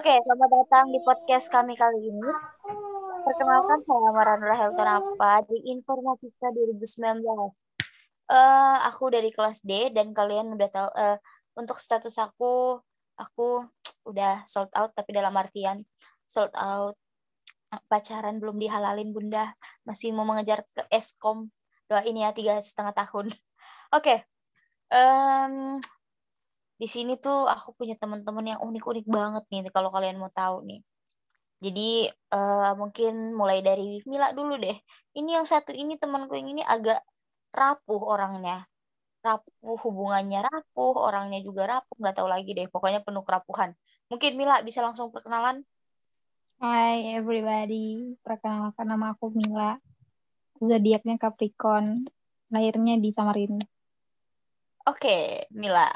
Oke, selamat datang di podcast kami kali ini. Perkenalkan saya Maranura Helton apa di Informatika 2019. Uh, aku dari kelas D dan kalian udah tahu uh, untuk status aku aku udah sold out tapi dalam artian sold out pacaran belum dihalalin bunda masih mau mengejar ke eskom doain ya tiga setengah tahun oke okay. um, di sini tuh aku punya teman-teman yang unik-unik banget nih kalau kalian mau tahu nih. Jadi uh, mungkin mulai dari Mila dulu deh. Ini yang satu ini temanku yang ini agak rapuh orangnya. Rapuh hubungannya rapuh, orangnya juga rapuh, nggak tahu lagi deh. Pokoknya penuh kerapuhan. Mungkin Mila bisa langsung perkenalan. Hai everybody, perkenalkan nama aku Mila. Zodiaknya Capricorn, lahirnya di Samarinda. Oke, Mila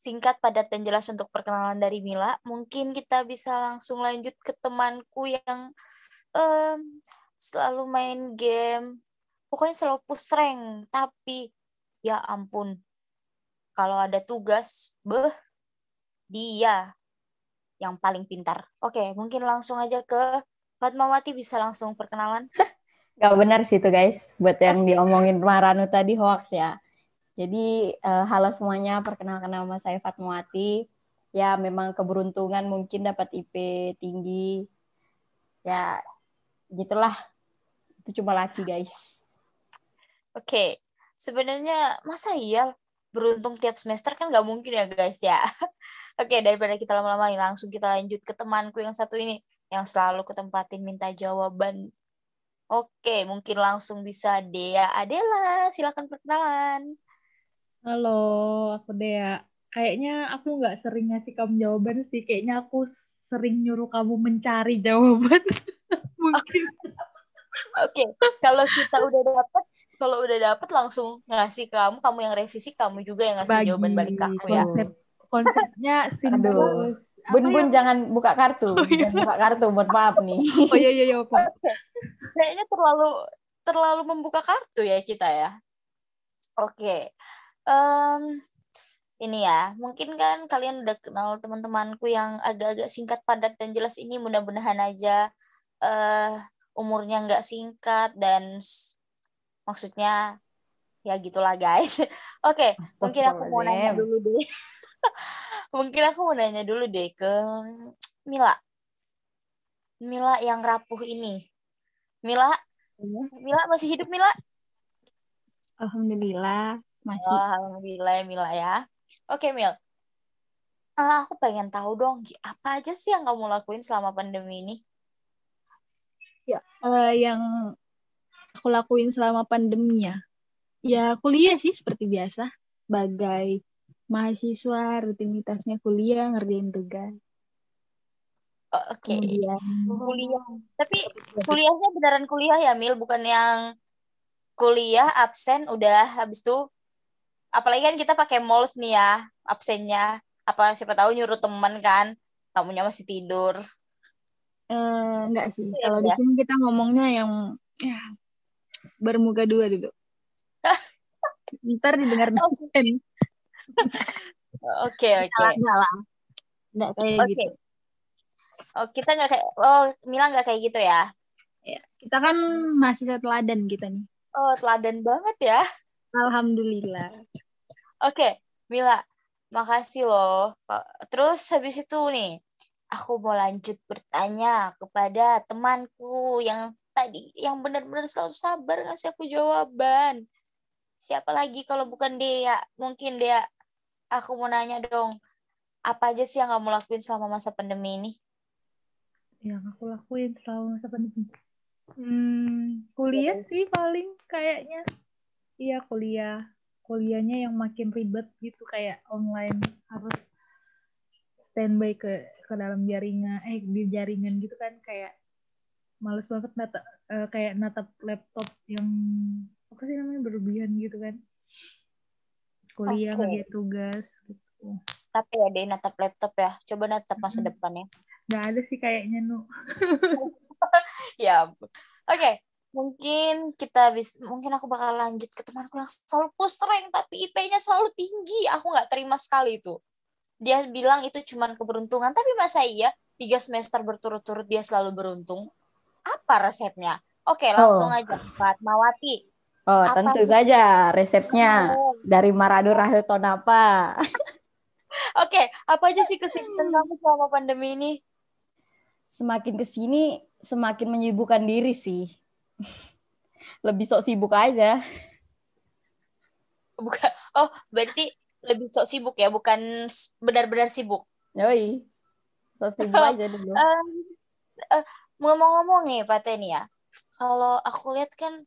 singkat, padat, dan jelas untuk perkenalan dari Mila. Mungkin kita bisa langsung lanjut ke temanku yang um, selalu main game. Pokoknya selalu push rank. Tapi, ya ampun. Kalau ada tugas, beh, dia yang paling pintar. Oke, mungkin langsung aja ke Fatmawati bisa langsung perkenalan. Gak benar sih itu guys. Buat yang diomongin Maranu tadi hoax ya jadi uh, halo semuanya, perkenalkan nama saya Fatmawati. Ya memang keberuntungan mungkin dapat IP tinggi. Ya gitulah. Itu cuma laki guys. Oke, okay. sebenarnya masa iya beruntung tiap semester kan nggak mungkin ya guys ya. Oke, okay, daripada kita lama-lama langsung kita lanjut ke temanku yang satu ini yang selalu ketempatin minta jawaban. Oke, mungkin langsung bisa Dea Adela, silakan perkenalan. Halo, aku Dea. Kayaknya aku nggak sering ngasih kamu jawaban sih. Kayaknya aku sering nyuruh kamu mencari jawaban. Mungkin. Oke, okay. kalau kita udah dapat, kalau udah dapat langsung ngasih ke kamu, kamu yang revisi, kamu juga yang ngasih Bagi jawaban balik ke aku ya. Konsep, konsepnya simpel. Bun bun ya? jangan buka kartu, oh, iya. jangan buka kartu, mohon maaf nih. Oh iya iya iya Pak. Kayaknya terlalu terlalu membuka kartu ya kita ya. Oke. Okay um, ini ya, mungkin kan kalian udah kenal teman-temanku yang agak-agak singkat, padat, dan jelas ini mudah-mudahan aja uh, umurnya nggak singkat dan maksudnya ya gitulah guys. Oke, okay, mungkin aku mau nanya dulu deh. mungkin aku mau nanya dulu deh ke Mila. Mila yang rapuh ini. Mila, iya. Mila masih hidup Mila? Alhamdulillah. Masih. Oh, alhamdulillah ya Mila ya. Oke Mil. Uh, aku pengen tahu dong, apa aja sih yang kamu lakuin selama pandemi ini? Ya, uh, yang aku lakuin selama pandemi ya. Ya kuliah sih seperti biasa. Sebagai mahasiswa, rutinitasnya kuliah, ngerjain tugas. Oh, Oke. Okay. Kemudian kuliah. Tapi kuliahnya beneran kuliah ya, Mil, bukan yang kuliah absen udah habis tuh apalagi kan kita pakai malls nih ya absennya. Apa siapa tahu nyuruh teman kan kamunya masih tidur. Uh, enggak sih. Ya, kalau di sini kita ngomongnya yang ya, bermuka dua dulu ntar didengar dosen oke oke. enggak lah. Enggak kayak okay. gitu. Oh kita nggak kayak oh Mila nggak kayak gitu ya? Ya kita kan mahasiswa teladan kita nih. Oh teladan banget ya Alhamdulillah. Oke, Mila, makasih loh. Terus habis itu nih, aku mau lanjut bertanya kepada temanku yang tadi yang benar-benar selalu sabar ngasih aku jawaban. Siapa lagi kalau bukan dia? Mungkin dia. Aku mau nanya dong, apa aja sih yang kamu lakuin selama masa pandemi ini? Yang aku lakuin selama masa pandemi? Hmm, kuliah iya. sih paling kayaknya iya kuliah. Kuliahnya yang makin ribet gitu kayak online harus standby ke ke dalam jaringan eh di jaringan gitu kan kayak males banget nata uh, kayak natap laptop yang apa sih namanya berlebihan gitu kan. Kuliah okay. ngerjain tugas gitu. Tapi ya deh natap laptop ya? Coba natap masa hmm. depan ya nggak ada sih kayaknya nu. Ya oke okay mungkin kita bisa mungkin aku bakal lanjut ke temanku yang selalu push rank tapi IP-nya selalu tinggi aku nggak terima sekali itu dia bilang itu cuma keberuntungan tapi masa iya tiga semester berturut-turut dia selalu beruntung apa resepnya oke langsung Oh. aja Fatmawati Oh, Apa tentu sih? saja resepnya Oh. dari Marado Rahilton apa? oke apa aja sih kesibukan kamu selama pandemi ini Semakin ke sini semakin menyibukkan diri sih. Lebih sok sibuk aja. bukan oh berarti lebih sok sibuk ya bukan benar-benar sibuk Yoi. Sok sibuk aja dulu. Em, eh, ngomong-ngomong nih Pak Teni ya, kalau aku lihat kan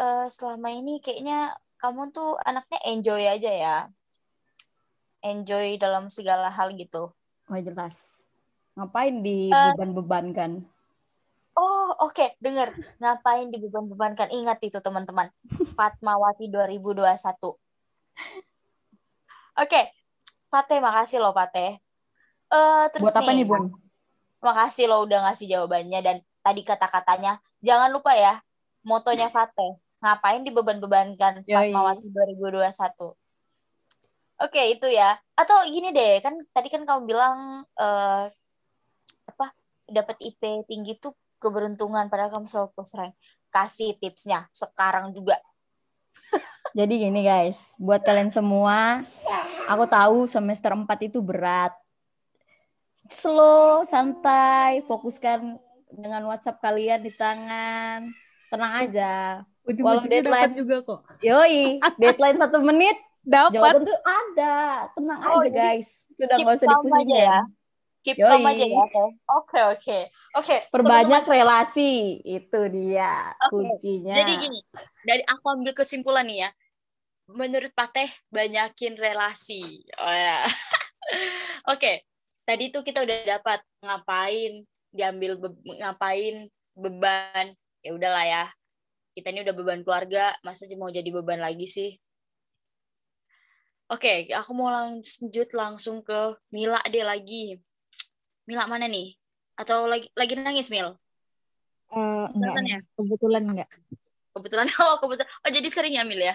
eh, selama ini kayaknya kamu tuh anaknya enjoy aja ya, enjoy dalam segala hal gitu. Oh, jelas. Ngapain dibeban-bebankan? Oh oke, denger ngapain dibeban-bebankan? Ingat itu teman-teman, Fatmawati 2021. Oke, Fate makasih loh Fate. Eh terus Buat apa nih, Bun? Makasih lo udah ngasih jawabannya dan tadi kata-katanya jangan lupa ya motonya Fateh ngapain dibeban-bebankan. Fatmawati 2021 Oke itu ya atau gini deh kan tadi kan kamu bilang eh, apa dapat IP tinggi tuh keberuntungan padahal kamu selalu plus rank kasih tipsnya sekarang juga Jadi gini guys, buat kalian semua, aku tahu semester 4 itu berat. Slow, santai, fokuskan dengan WhatsApp kalian di tangan. Tenang aja. Walau Ujung-ujungnya dapat deadline- juga kok. Yoi, deadline satu menit, Dapat. jawaban tuh ada. Tenang Oh, aja guys. Sudah nggak usah dipusingin. ya. Keep Yoi. calm aja ya oke oke oke Perbanyak relasi, itu dia Oke, kuncinya. Jadi gini, dari aku ambil kesimpulan nih ya. Menurut Pateh banyakin relasi. Oh ya. Oke, tadi tuh kita udah dapat ngapain diambil be- ngapain beban. Ya udahlah ya. Kita ini udah beban keluarga, masa mau jadi beban lagi sih? Oke, aku mau lanjut langsung ke Mila deh lagi. Mila mana nih? Atau lagi lagi nangis Mil? Eh, enggak, Kebetulan ya? kebetulan enggak. Kebetulan oh kebetulan. Oh jadi sering ya Mil ya?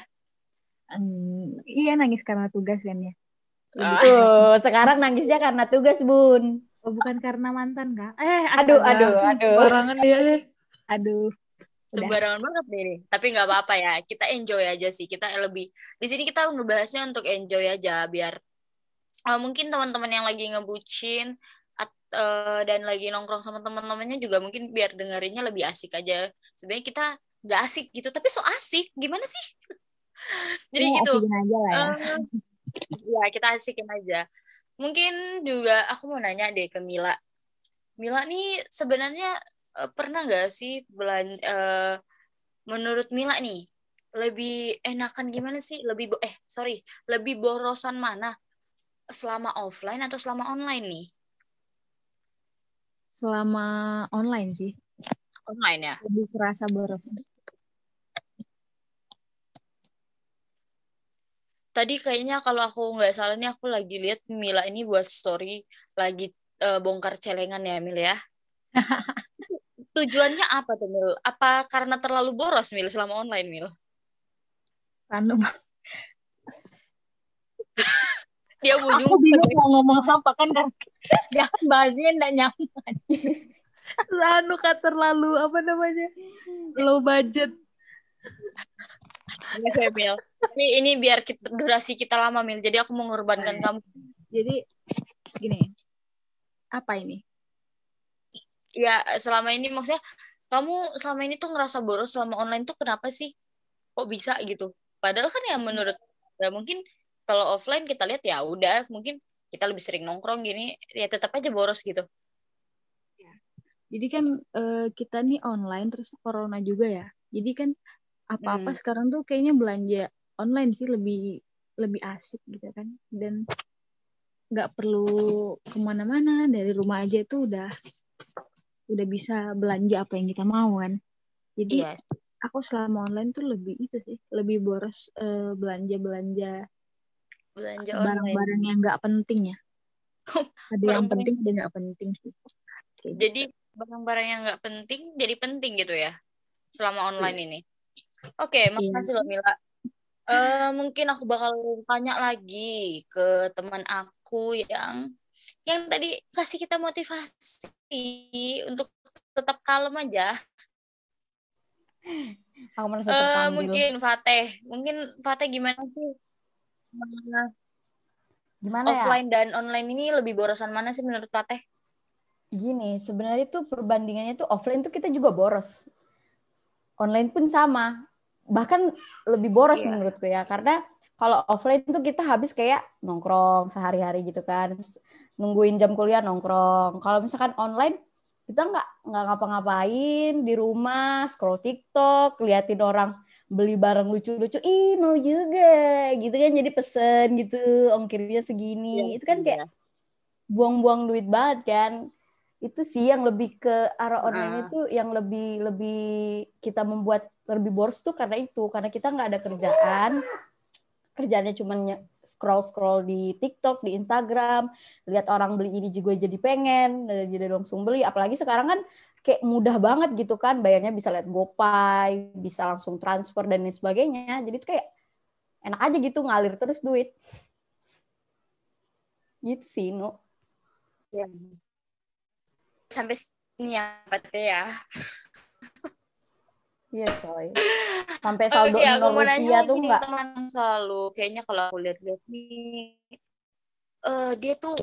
Hmm, iya nangis karena tugas kan ya. Ah. Tuh, sekarang nangisnya karena tugas, Bun. Oh, bukan karena mantan kak? Eh, Aduh, aduh, aduh. Barangan dia deh. Aduh, udah. sembarangan banget deh ini. Tapi nggak apa-apa ya. Kita enjoy aja sih. Kita lebih di sini kita ngebahasnya untuk enjoy aja biar eh, mungkin teman-teman yang lagi ngebucin eh, dan lagi nongkrong sama teman-temannya juga mungkin biar dengerinnya lebih asik aja. Sebenarnya kita nggak asik gitu, tapi so asik. Gimana sih? Jadi Ya, gitu. asikin aja lah ya. Eh, ya kita asikin aja. Mungkin juga aku mau nanya deh ke Mila. Mila nih sebenarnya eh, pernah nggak sih belan eh, menurut Mila nih lebih enakan gimana sih? Lebih eh sorry lebih borosan mana selama offline atau selama online nih? Selama online sih, Online ya. lebih kerasa boros. Tadi kayaknya kalau aku nggak salah nih aku lagi lihat Mila ini buat story lagi eh, bongkar celengan ya Mil ya. Tujuannya apa tuh Mil? Apa karena terlalu boros Mil selama online Mil? Random. Dia Aku bunyi bingung mau ngomong apa kan kan. Jangan bahasnya enggak nyaman. Anu kak terlalu apa namanya? Low budget. Oke, Mil. Tapi ini biar kita, durasi kita lama Mil. Jadi aku mau mengorbankan kamu. Jadi gini. Apa ini? Ya selama ini maksudnya kamu selama ini tuh ngerasa boros selama online tuh kenapa sih? Kok bisa gitu? Padahal kan ya menurut ya mungkin kalau offline kita lihat ya udah mungkin kita lebih sering nongkrong gini ya tetap aja boros gitu. Jadi kan eh, kita nih online terus corona juga ya. Jadi kan apa-apa Hmm. sekarang tuh kayaknya belanja online sih lebih lebih asik gitu kan. Dan nggak perlu ke mana-mana dari rumah aja tuh udah udah bisa belanja apa yang kita mau kan. Jadi Iya. aku selama online tuh lebih itu sih, lebih boros eh, belanja-belanja Belanja online. barang-barang yang nggak penting ya. Ada yang penting, ada yang nggak penting sih. Gitu. Jadi barang-barang yang nggak penting jadi penting gitu ya selama online ini. Oke, makasih loh Mila. Uh, mungkin aku bakal tanya lagi ke teman aku yang yang tadi kasih kita motivasi untuk tetap kalem aja. Aku merasa uh, mungkin Fateh, mungkin Fateh gimana sih? Gimana ya? Offline ya? dan online ini lebih borosan mana sih menurut Fateh? Gini, sebenarnya tuh perbandingannya tuh offline tuh kita juga boros. Online pun sama. Bahkan lebih boros yeah. menurutku ya, karena kalau offline tuh kita habis kayak nongkrong sehari-hari gitu kan nungguin jam kuliah nongkrong kalau misalkan online kita nggak nggak ngapa-ngapain di rumah scroll TikTok liatin orang beli barang lucu-lucu. Ih mau juga. Gitu kan jadi pesen gitu ongkirnya segini. Ya, itu kan kayak buang-buang duit banget kan. Itu sih yang lebih ke arah online uh. itu yang lebih lebih kita membuat lebih boros tuh karena itu. Karena kita nggak ada kerjaan kerjanya cuma scroll scroll di TikTok, di Instagram, lihat orang beli ini juga jadi pengen, jadi langsung beli. Apalagi sekarang kan kayak mudah banget gitu kan, bayarnya bisa lihat GoPay, bisa langsung transfer dan lain sebagainya. Jadi itu kayak enak aja gitu ngalir terus duit. Gitu sih, Nu. Ya. Sampai sini ya, ya. Iya coy. Sampai saldo okay, nol rupiah tuh enggak. teman selalu kayaknya kalau aku lihat-lihat nih uh, dia tuh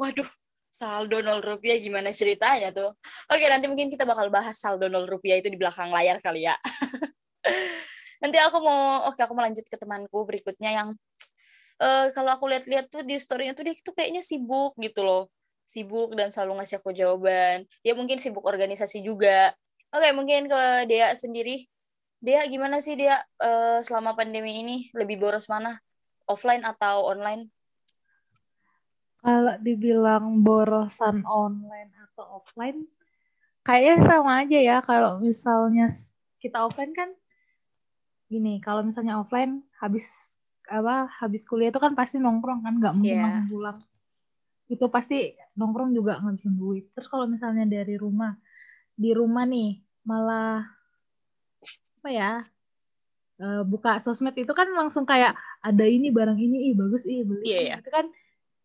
waduh saldo nol rupiah gimana ceritanya tuh. Oke, nanti mungkin kita bakal bahas saldo nol rupiah itu di belakang layar kali ya. nanti aku mau oke aku mau lanjut ke temanku berikutnya yang uh, kalau aku lihat-lihat tuh di storynya tuh dia tuh kayaknya sibuk gitu loh sibuk dan selalu ngasih aku jawaban dia mungkin sibuk organisasi juga Oke, mungkin ke Dea sendiri. Dea gimana sih dia uh, selama pandemi ini lebih boros mana? Offline atau online? Kalau dibilang borosan online atau offline, kayaknya sama aja ya. Kalau misalnya kita offline kan gini, kalau misalnya offline habis apa habis kuliah itu kan pasti nongkrong kan nggak mungkin yeah. pulang itu pasti nongkrong juga ngabisin duit terus kalau misalnya dari rumah di rumah nih malah apa ya uh, buka sosmed itu kan langsung kayak ada ini barang ini ih bagus ih beli yeah, yeah. itu kan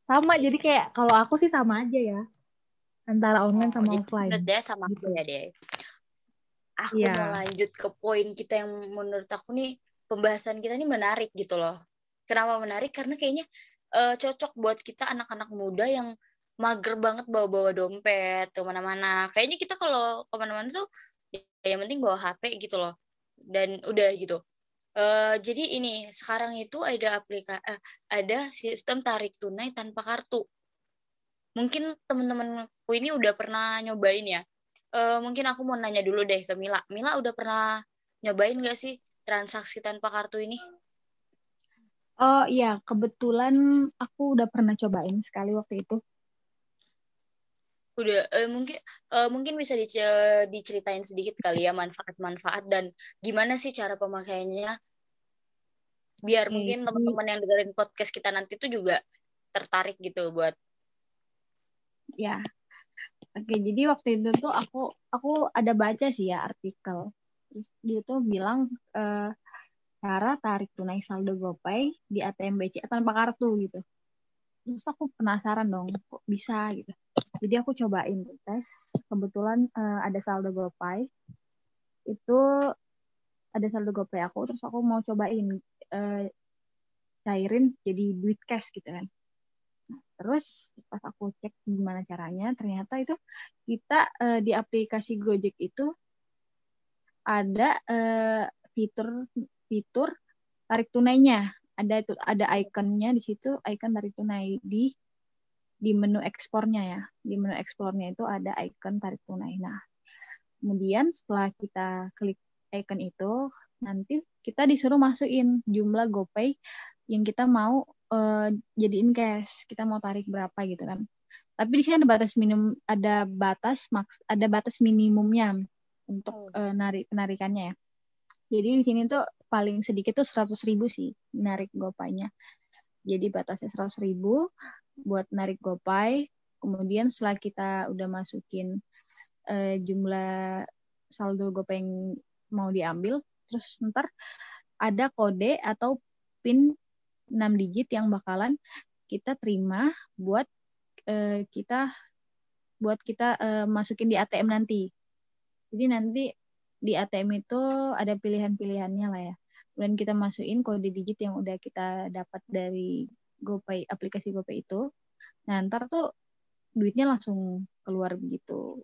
sama jadi kayak kalau aku sih sama aja ya antara online sama oh, offline. Menurut dia sama gitu. ya deh. Aku yeah. mau lanjut ke poin kita yang menurut aku nih pembahasan kita ini menarik gitu loh. Kenapa menarik? Karena kayaknya uh, cocok buat kita anak-anak muda yang mager banget bawa-bawa dompet ke mana-mana. Kayaknya kita kalau ke mana-mana tuh yang penting bawa HP gitu loh. Dan udah gitu. Uh, jadi ini sekarang itu ada aplikasi uh, ada sistem tarik tunai tanpa kartu. Mungkin teman-temanku ini udah pernah nyobain ya. Uh, mungkin aku mau nanya dulu deh ke Mila. Mila udah pernah nyobain gak sih transaksi tanpa kartu ini? Oh iya, kebetulan aku udah pernah cobain sekali waktu itu udah uh, mungkin uh, mungkin bisa diceritain sedikit kali ya manfaat-manfaat dan gimana sih cara pemakaiannya? Biar hmm. mungkin teman-teman yang dengerin podcast kita nanti tuh juga tertarik gitu buat ya. Oke jadi waktu itu tuh aku aku ada baca sih ya artikel. Terus dia tuh bilang uh, cara tarik tunai saldo GoPay di ATM BCA tanpa kartu gitu. Terus aku penasaran dong kok bisa gitu jadi aku cobain tes. Kebetulan uh, ada saldo GoPay. Itu ada saldo GoPay aku terus aku mau cobain uh, cairin jadi duit cash gitu kan. Terus pas aku cek gimana caranya ternyata itu kita uh, di aplikasi Gojek itu ada uh, fitur fitur tarik tunainya. Ada itu ada ikonnya di situ icon tarik tunai di di menu ekspornya ya. Di menu ekspornya itu ada icon tarik tunai. Nah kemudian setelah kita klik icon itu nanti kita disuruh masukin jumlah GoPay yang kita mau uh, jadiin cash. Kita mau tarik berapa gitu kan. Tapi di sini ada batas minimum ada batas maks ada batas minimumnya untuk uh, narik penarikannya ya. Jadi di sini tuh paling sedikit tuh seratus ribu sih narik gopaynya. Jadi batasnya seratus ribu buat narik gopay. Kemudian setelah kita udah masukin uh, jumlah saldo gopay yang mau diambil, terus ntar ada kode atau PIN 6 digit yang bakalan kita terima buat uh, kita buat kita uh, masukin di ATM nanti. Jadi nanti di ATM itu ada pilihan-pilihannya lah ya. Kemudian kita masukin kode digit yang udah kita dapat dari GoPay aplikasi GoPay itu. Nah, ntar tuh duitnya langsung keluar begitu.